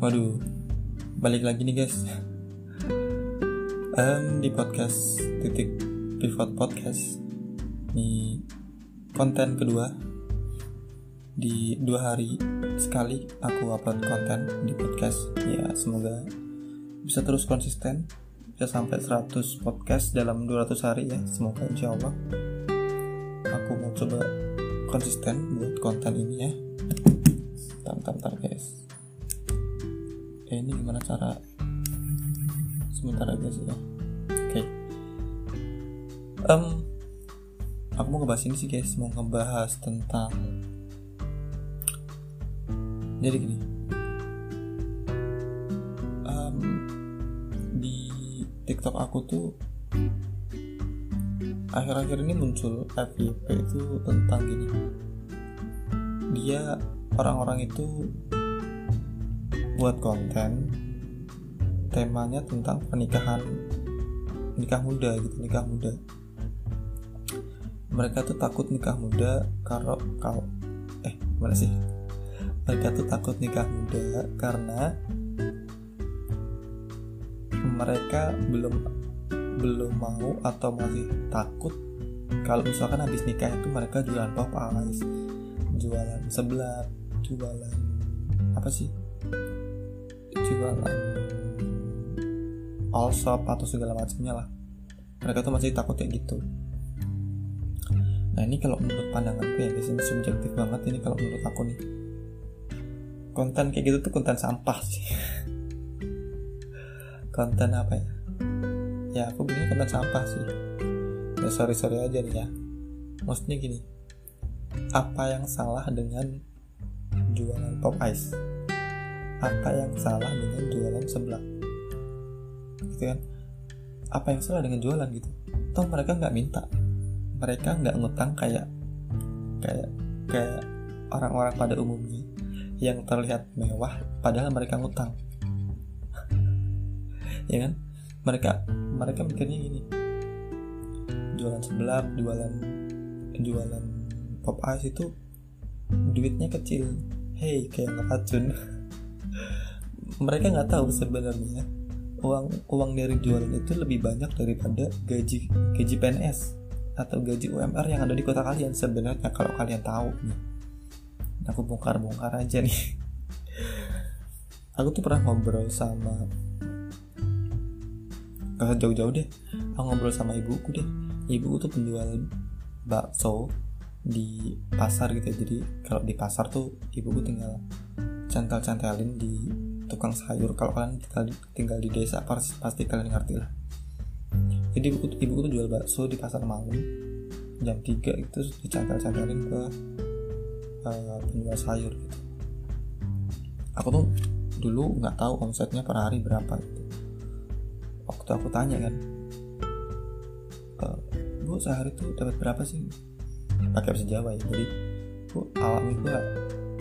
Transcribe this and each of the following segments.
Waduh, balik lagi nih guys. um, di podcast titik pivot podcast. Ini konten kedua. Di dua hari sekali aku upload konten di podcast. Ya semoga bisa terus konsisten. Bisa sampai 100 podcast dalam 200 hari ya. Semoga insya Allah aku mau coba konsisten buat konten ini ya. Bentar guys eh ini gimana cara? Sebentar aja sih ya. Oke. Um, aku mau ngebahas ini sih guys. Mau ngebahas tentang jadi gini. Um, di TikTok aku tuh akhir-akhir ini muncul FYP itu tentang gini. Dia orang-orang itu buat konten temanya tentang pernikahan nikah muda gitu nikah muda. Mereka tuh takut nikah muda kalau kalau eh mana sih? Mereka tuh takut nikah muda karena mereka belum belum mau atau masih takut kalau misalkan habis nikah itu mereka jualan pop ice jualan sebelah jualan apa sih jualan. All shop atau segala macamnya lah. Mereka tuh masih takut kayak gitu. Nah ini kalau menurut pandanganku ya guys ini subjektif banget ini kalau menurut aku nih. Konten kayak gitu tuh konten sampah sih. Konten apa ya? Ya aku bilang konten sampah sih. Ya sorry sorry aja nih ya. Maksudnya gini apa yang salah dengan jualan pop ice apa yang salah dengan jualan sebelah. Gitu kan? Apa yang salah dengan jualan gitu? Toh mereka nggak minta. Mereka nggak ngutang kayak kayak kayak orang-orang pada umumnya yang terlihat mewah padahal mereka ngutang. Ya kan? Mereka mereka mikirnya gini. Jualan sebelah jualan jualan pop ice itu duitnya kecil. Hey kayak racun mereka nggak tahu sebenarnya uang uang dari jualan itu lebih banyak daripada gaji gaji PNS atau gaji UMR yang ada di kota kalian sebenarnya kalau kalian tahu nih. Aku bongkar bongkar aja nih. Aku tuh pernah ngobrol sama gak jauh-jauh deh. Aku ngobrol sama ibuku deh. Ibuku tuh penjual bakso di pasar gitu ya. Jadi kalau di pasar tuh ibuku tinggal cantel-cantelin di tukang sayur. Kalau kalian tinggal di, tinggal di desa pasti, pasti kalian ngerti lah. Jadi ibuku, ibuku tuh jual bakso di pasar malam jam 3 itu dicantel-cantelin ke uh, penjual sayur gitu. Aku tuh dulu nggak tahu omsetnya per hari berapa gitu. Waktu aku tanya kan e, bu sehari tuh dapat berapa sih? Pakai bahasa Jawa ya. Jadi bu awak itu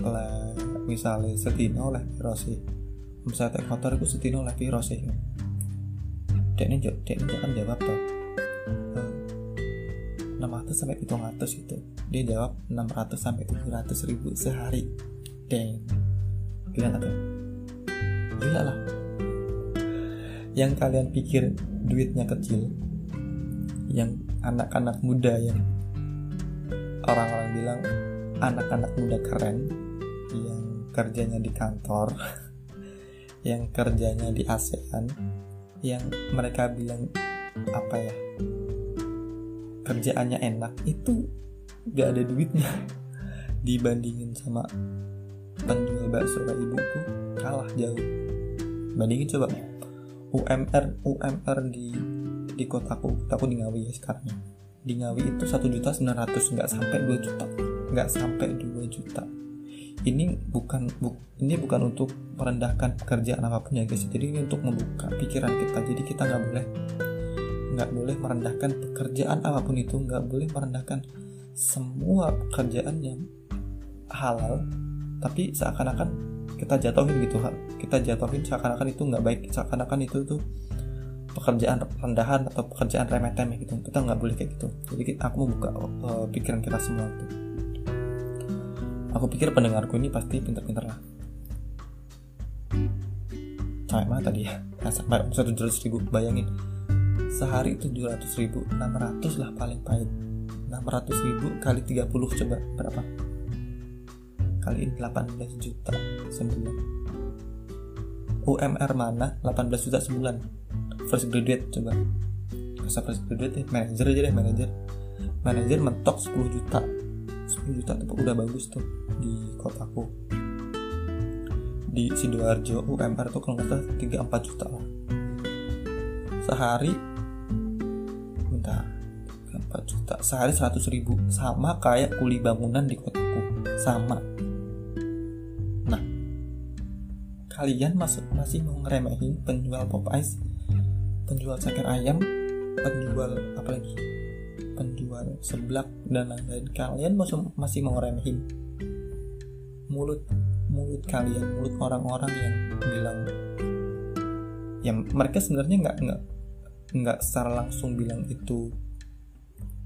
lah misalnya setino lah piro misalnya kotor itu setino lah piro sih? Dek ini dek ini kan jawab tuh enam ratus sampai hitung ratus itu dia jawab 600 sampai 700 ribu sehari. Dan gila tuh gila lah. Yang kalian pikir duitnya kecil yang anak-anak muda yang orang-orang bilang anak-anak muda keren yang kerjanya di kantor yang kerjanya di ASEAN yang mereka bilang apa ya kerjaannya enak itu gak ada duitnya. Dibandingin sama penjual bakso kayak ibuku kalah jauh. Bandingin coba UMR UMR di di kotaku kotaku di Ngawi ya sekarang di Ngawi itu satu juta sembilan ratus nggak sampai 2 juta. Nggak sampai 2 juta ini bukan bu, ini bukan untuk merendahkan pekerjaan apa pun ya guys. Jadi ini untuk membuka pikiran kita. Jadi kita nggak boleh nggak boleh merendahkan pekerjaan apa pun itu. Nggak boleh merendahkan semua pekerjaan yang halal tapi seakan-akan kita jatuhin gitu kita jatuhin seakan-akan itu nggak baik. Seakan-akan itu tuh pekerjaan rendahan atau pekerjaan remeh-temeh gitu. Kita nggak boleh kayak gitu. Jadi aku mau buka uh, pikiran kita semua gitu. Aku pikir pendengarku ini pasti pinter-pinter lah. Sampai mana tadi ya? Sampai satu ratus ribu bayangin. Sehari tujuh ratus ribu enam ratus lah paling pahit. Enam ratus ribu kali 30 coba berapa? Kali 18 juta sebulan UMR mana? 18 juta sebulan first graduate coba. Masa first graduate ya manager aja deh manager manager mentok 10 juta 10 juta tuh udah bagus tuh di kotaku. Di sidoarjo UMR tuh kalau nggak salah 3-4 juta lah. Sehari bentar 4 juta. Sehari 100 ribu. Sama kayak kuli bangunan di kotaku. Sama. Nah kalian masuk masih mau ngeremehin penjual pop ice penjual ceker ayam penjual apa lagi penjual seblak dan lain-lain. Kalian masih mau ngeremehin mulut mulut kalian mulut orang-orang yang bilang ya mereka sebenarnya nggak nggak nggak secara langsung bilang itu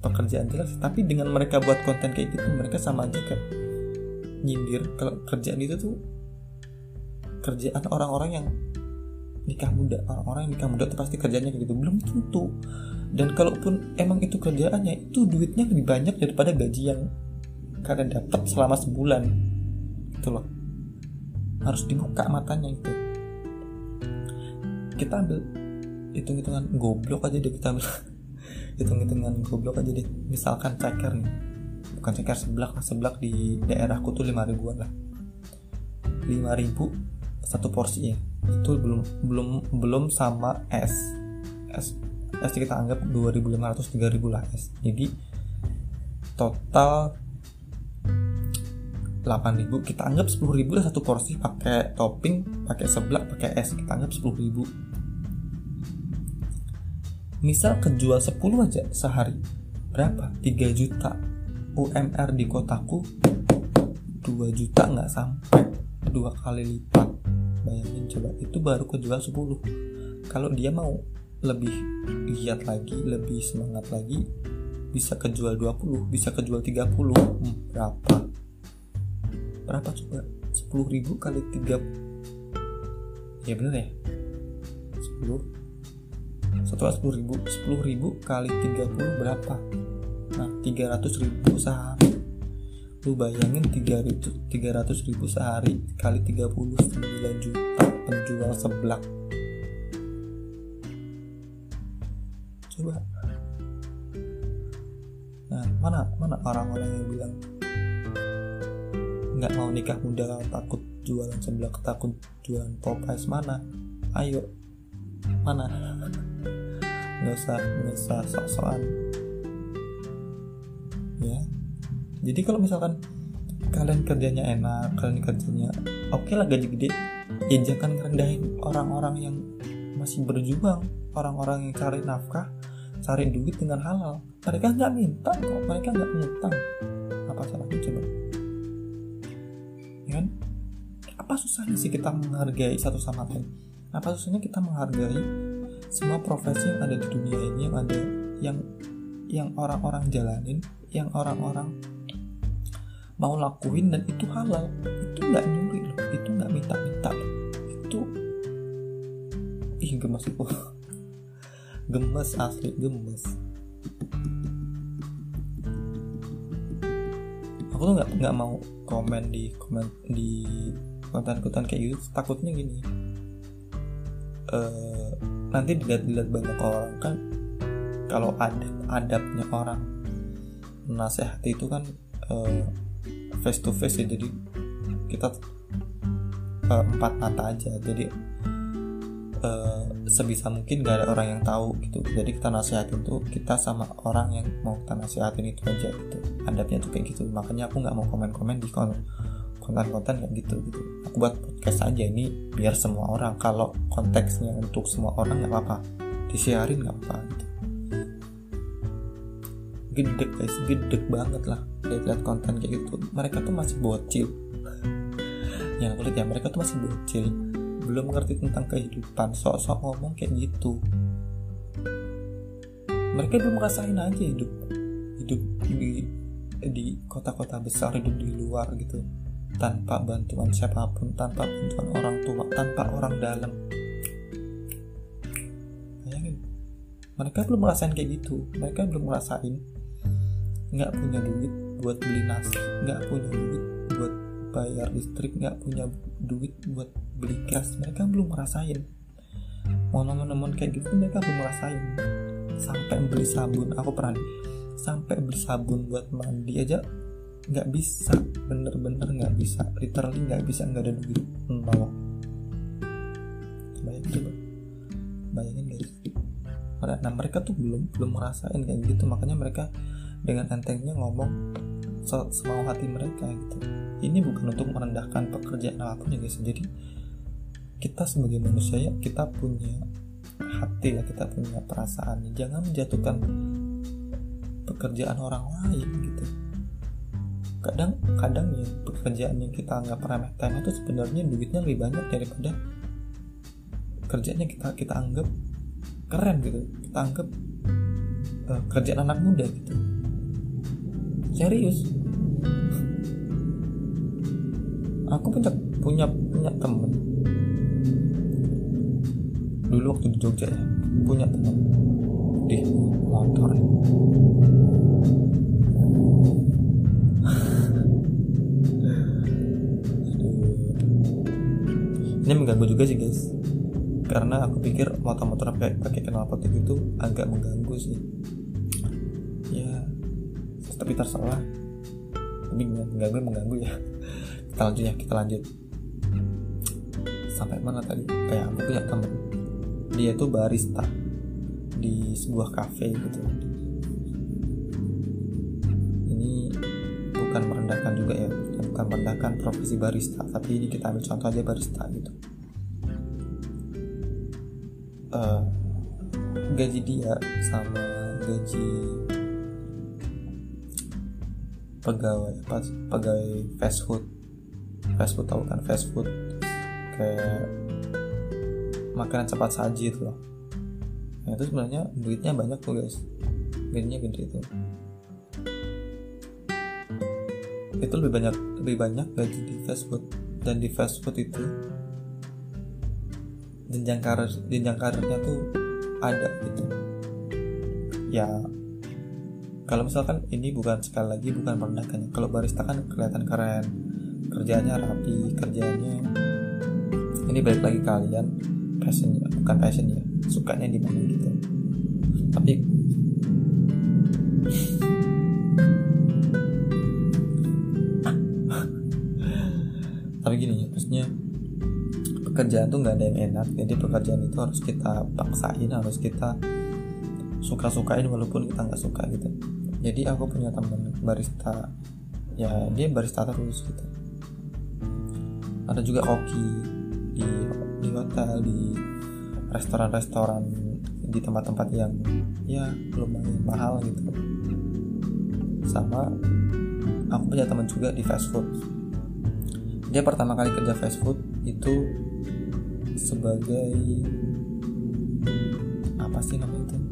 pekerjaan jelas tapi dengan mereka buat konten kayak gitu mereka sama aja kayak nyindir. Kalau kerjaan itu tuh kerjaan orang-orang yang nikah muda. Orang-orang yang nikah muda tuh pasti kerjanya kayak gitu. Belum tentu. Dan kalaupun emang itu kerjaannya itu duitnya lebih banyak daripada gaji yang kalian dapat selama sebulan. Gitu loh. Harus dibuka matanya itu. Kita ambil hitung-hitungan goblok aja deh kita ambil. Hitung-hitungan goblok aja deh. Misalkan ceker nih. Bukan ceker seblak seblak di daerahku tuh lima ribuan lah. Lima ribu satu porsi ya. Itu belum belum belum sama es. Es es kita anggap 2500 3000 lah es. Jadi total 8000 kita anggap 10000 lah satu porsi. Pakai topping pakai seblak pakai es kita anggap 10000 misal kejual 10 aja sehari berapa? 3 juta UMR di kotaku 2 juta nggak sampai dua kali lipat bayangin coba itu baru kejual 10 kalau dia mau lebih giat lagi lebih semangat lagi bisa kejual 20 bisa kejual 30 hmm, berapa? Berapa coba? 10 ribu kali 3 ya bener ya? 10 setelah 10 ribu 10 ribu kali 30 berapa? Nah 300 ribu sehari lu bayangin 300, 300 ribu sehari kali 39 juta penjual seblak. Coba. Nah mana mana orang-orang yang bilang nggak mau nikah muda takut jualan seblak takut jualan popeyes mana? Ayo mana? Nggak usah nggak usah sok-sokan jadi kalau misalkan kalian kerjanya enak kalian kerjanya oke okay lah gaji gede ya jangan rendahin orang-orang yang masih berjuang orang-orang yang cari nafkah cari duit dengan halal. Mereka nggak minta kok mereka nggak ngutang. Apa salahnya coba? Ya kan? Apa susahnya sih kita menghargai satu sama lain? Apa susahnya kita menghargai semua profesi yang ada di dunia ini yang ada yang yang orang-orang jalanin yang orang-orang mau lakuin dan itu halal. Itu nggak nyuri loh. Itu nggak minta-minta loh. Itu ih gemes itu. Gemes asli gemes. Aku tuh nggak nggak mau komen di komen di konten-konten kayak gitu. Takutnya gini. Uh, nanti dilihat-dilihat banyak orang kan kalau ada adabnya orang nasihati itu kan uh, face to face ya jadi kita uh, empat mata aja. Jadi uh, sebisa mungkin gak ada orang yang tahu gitu. Jadi kita nasihatin tuh kita sama orang yang mau kita nasihatin itu aja gitu. Adabnya tuh kayak gitu. Makanya aku nggak mau komen-komen di konten-konten kayak gitu gitu. Aku buat podcast aja ini biar semua orang. Kalau konteksnya untuk semua orang nggak apa-apa. Disiarin nggak apa-apa gitu. Gede guys gede banget lah create konten kayak gitu mereka tuh masih bocil. Yang kulit ya mereka tuh masih bocil. Belum ngerti tentang kehidupan sok-sok ngomong kayak gitu. Mereka belum merasain aja hidup hidup di di kota-kota besar hidup di luar gitu. Tanpa bantuan siapa pun tanpa bantuan orang tua tanpa orang dalam. Bayangin mereka belum merasain kayak gitu. Mereka belum merasain nggak punya duit buat beli nasi nggak punya duit buat bayar listrik nggak punya duit buat beli gas. Mereka belum ngerasain. Mau nemen-nemen kayak gitu mereka belum ngerasain. Sampai beli sabun. Aku pernah sampai beli sabun buat mandi aja nggak bisa. Bener-bener nggak bisa. Literally nggak bisa nggak ada duit. Nol. Bayangin coba. Bayangin guys nah mereka tuh belum belum merasain kayak gitu. Makanya mereka dengan entengnya ngomong semau hati mereka gitu. Ini bukan untuk merendahkan pekerjaan apa pun ya guys jadi kita sebagai manusia ya kita punya hati ya kita punya perasaan. Jangan menjatuhkan pekerjaan orang lain gitu. Kadang kadang ya pekerjaan yang kita anggap remeh temeh itu sebenarnya duitnya lebih banyak daripada kerjanya kita kita anggap keren gitu. Kita anggap uh, kerjaan anak muda gitu serius? Aku punya punya punya temen. Dulu waktu di Jogja ya punya temen. Di motor. Ini mengganggu juga sih guys. Karena aku pikir motor-motor pakai knalpot itu agak mengganggu sih tapi terserah. Tapi mengganggu mengganggu ya. Kita lanjut ya kita lanjut. Sampai mana tadi? Kayak aku punya temen. Dia tuh barista di sebuah cafe gitu. Ini bukan merendahkan juga ya. Bukan merendahkan profesi barista tapi ini kita ambil contoh aja barista gitu. Uh, gaji dia sama gaji pegawai apa pegawai fast food. Fast food tahu kan fast food. Kayak makanan cepat saji itu loh. Nah itu sebenarnya duitnya banyak tuh guys. Duitnya gede itu itu lebih banyak lebih banyak gaji di fast food. Dan di fast food itu jenjang karir jenjang karirnya tuh ada gitu. Ya kalau misalkan ini bukan sekali lagi bukan merendahkan kalau barista kan kelihatan keren. Kerjanya rapi kerjanya ini balik lagi kalian. Passion bukan passion ya sukanya di mana gitu. Tapi tapi gini ya maksudnya pekerjaan tuh nggak ada yang enak. Jadi pekerjaan itu harus kita paksain harus kita suka-sukain walaupun kita nggak suka gitu. Jadi aku punya teman barista ya dia barista terus gitu. Ada juga koki di di hotel di restoran-restoran di tempat-tempat yang ya lumayan mahal gitu. Sama aku punya teman juga di fast food. Dia pertama kali kerja fast food itu sebagai apa sih namanya itu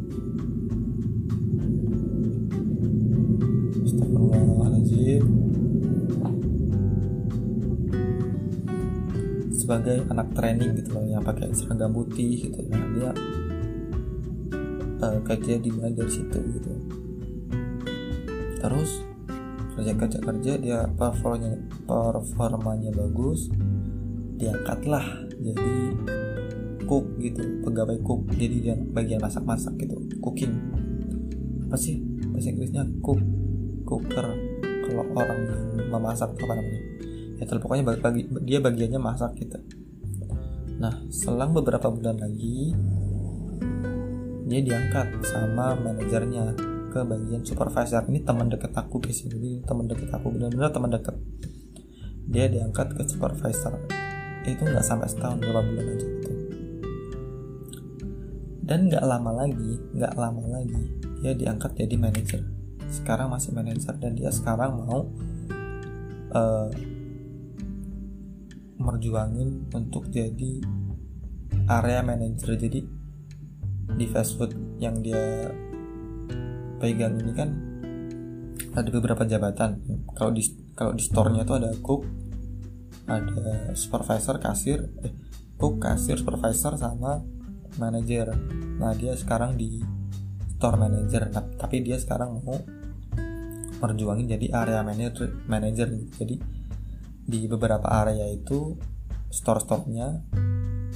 sebagai anak training gitu loh yang pakai seragam putih gitu. Nah dia uh, kerja di dari situ gitu. Terus kerja kerja kerja dia performanya performanya bagus diangkatlah jadi cook gitu pegawai cook. Jadi dia bagian masak masak gitu cooking. Apa sih bahasa Inggrisnya? Cook cooker. Kalau orang yang memasak apa namanya ya pokoknya bagi, dia bagiannya masak gitu. Nah selang beberapa bulan lagi dia diangkat sama manajernya ke bagian supervisor. Ini teman deket aku guys ini teman deket aku benar-benar teman deket. Dia diangkat ke supervisor. Itu nggak sampai setahun berapa bulan aja gitu. Dan nggak lama lagi nggak lama lagi dia diangkat jadi manajer. Sekarang masih manajer dan dia sekarang mau uh, merjuangin untuk jadi area manager. Jadi di fast food yang dia pegang ini kan ada beberapa jabatan. Kalau di kalau di store-nya tuh ada cook ada supervisor kasir eh cook kasir supervisor sama manager. Nah dia sekarang di store manager. Nah, tapi dia sekarang mau merjuangin jadi area manager manager. Jadi di beberapa area itu store store-nya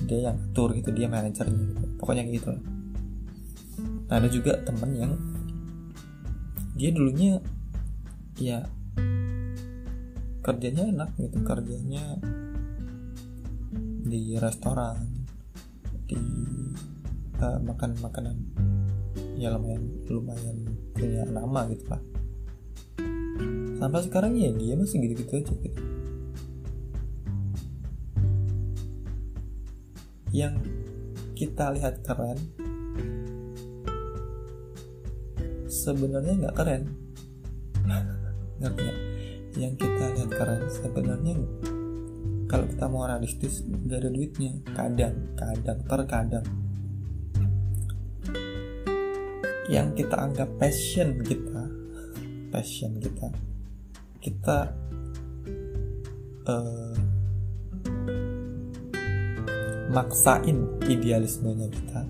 dia yang atur gitu dia manajernya gitu. Pokoknya gitu. Nah ada juga temen yang dia dulunya ya kerjanya enak gitu. Kerjanya di restoran di uh, makan makanan ya lumayan lumayan punya nama gitu lah. Sampai sekarang ya dia masih gitu-gitu aja gitu yang kita lihat keren sebenarnya nggak keren. Ngerti nggak? Yang kita lihat keren sebenarnya kalau kita mau realistis nggak ada duitnya. Kadang kadang terkadang. Yang kita anggap passion kita passion kita kita uh, maksain idealismenya kita.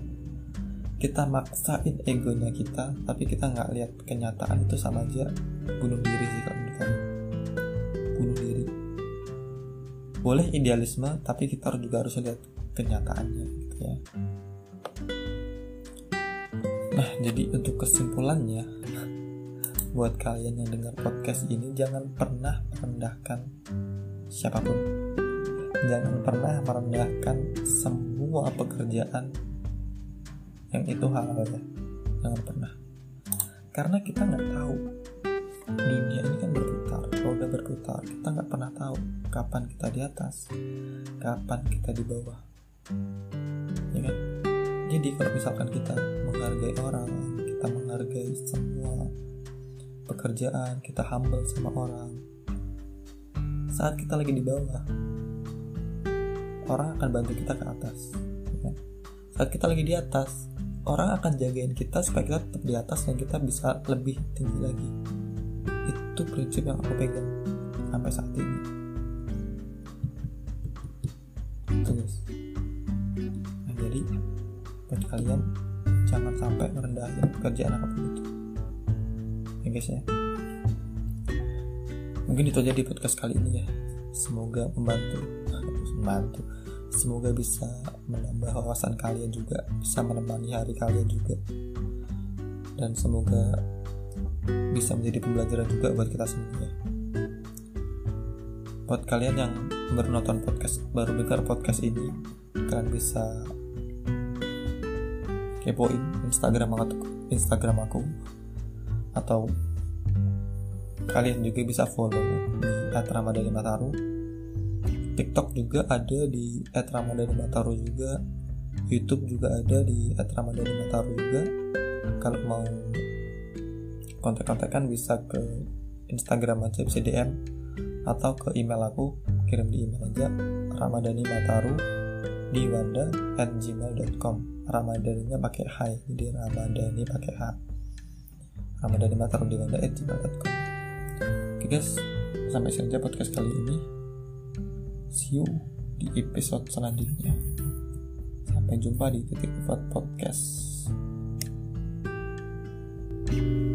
Kita maksain egonya kita tapi kita nggak lihat kenyataan itu sama aja. Bunuh diri sih kalau menurut bunuh diri. Boleh idealisme tapi kita juga harus lihat kenyataannya gitu ya. Nah jadi untuk kesimpulannya buat kalian yang dengar podcast ini jangan pernah merendahkan siapa pun jangan pernah merendahkan semua pekerjaan yang itu halal ya. Jangan pernah. Karena kita nggak tahu. Dunia ini kan berputar roda berputar. Kita nggak pernah tahu kapan kita di atas kapan kita di bawah. Ya kan? Jadi kalau misalkan kita menghargai orang kita menghargai semua pekerjaan kita humble sama orang. Saat kita lagi di bawah orang akan bantu kita ke atas ya. Saat kita lagi di atas orang akan jagain kita supaya kita tetap di atas dan kita bisa lebih tinggi lagi. Itu prinsip yang aku pegang sampai saat ini. Guys. Nah jadi buat kalian jangan sampai merendahin pekerjaan apa pun itu. Ya guys ya. Mungkin itu aja di podcast kali ini ya. Semoga membantu. Membantu semoga bisa menambah wawasan kalian juga bisa menemani hari kalian juga. Dan semoga bisa menjadi pembelajaran juga buat kita semua. Buat kalian yang baru nonton podcast baru dengar podcast ini kalian bisa kepoin Instagram aku Instagram aku. Atau kalian juga bisa follow di @ramadhani mataru TikTok juga ada di @ramadhani mataru juga. YouTube juga ada di @ramadhani mataru juga. Kalau mau kontak-kontakan bisa ke Instagram aja bisa DM atau ke email aku kirim di email aja ramadhani mataru di wanda at gmail.com ramadhaninya pakai h jadi ramadhani pakai h. Ramadhani mataru di wanda at gmail.com oke guys sampai sini aja podcast kali ini See you di episode selanjutnya. Sampai jumpa di titik kuat podcast. thank you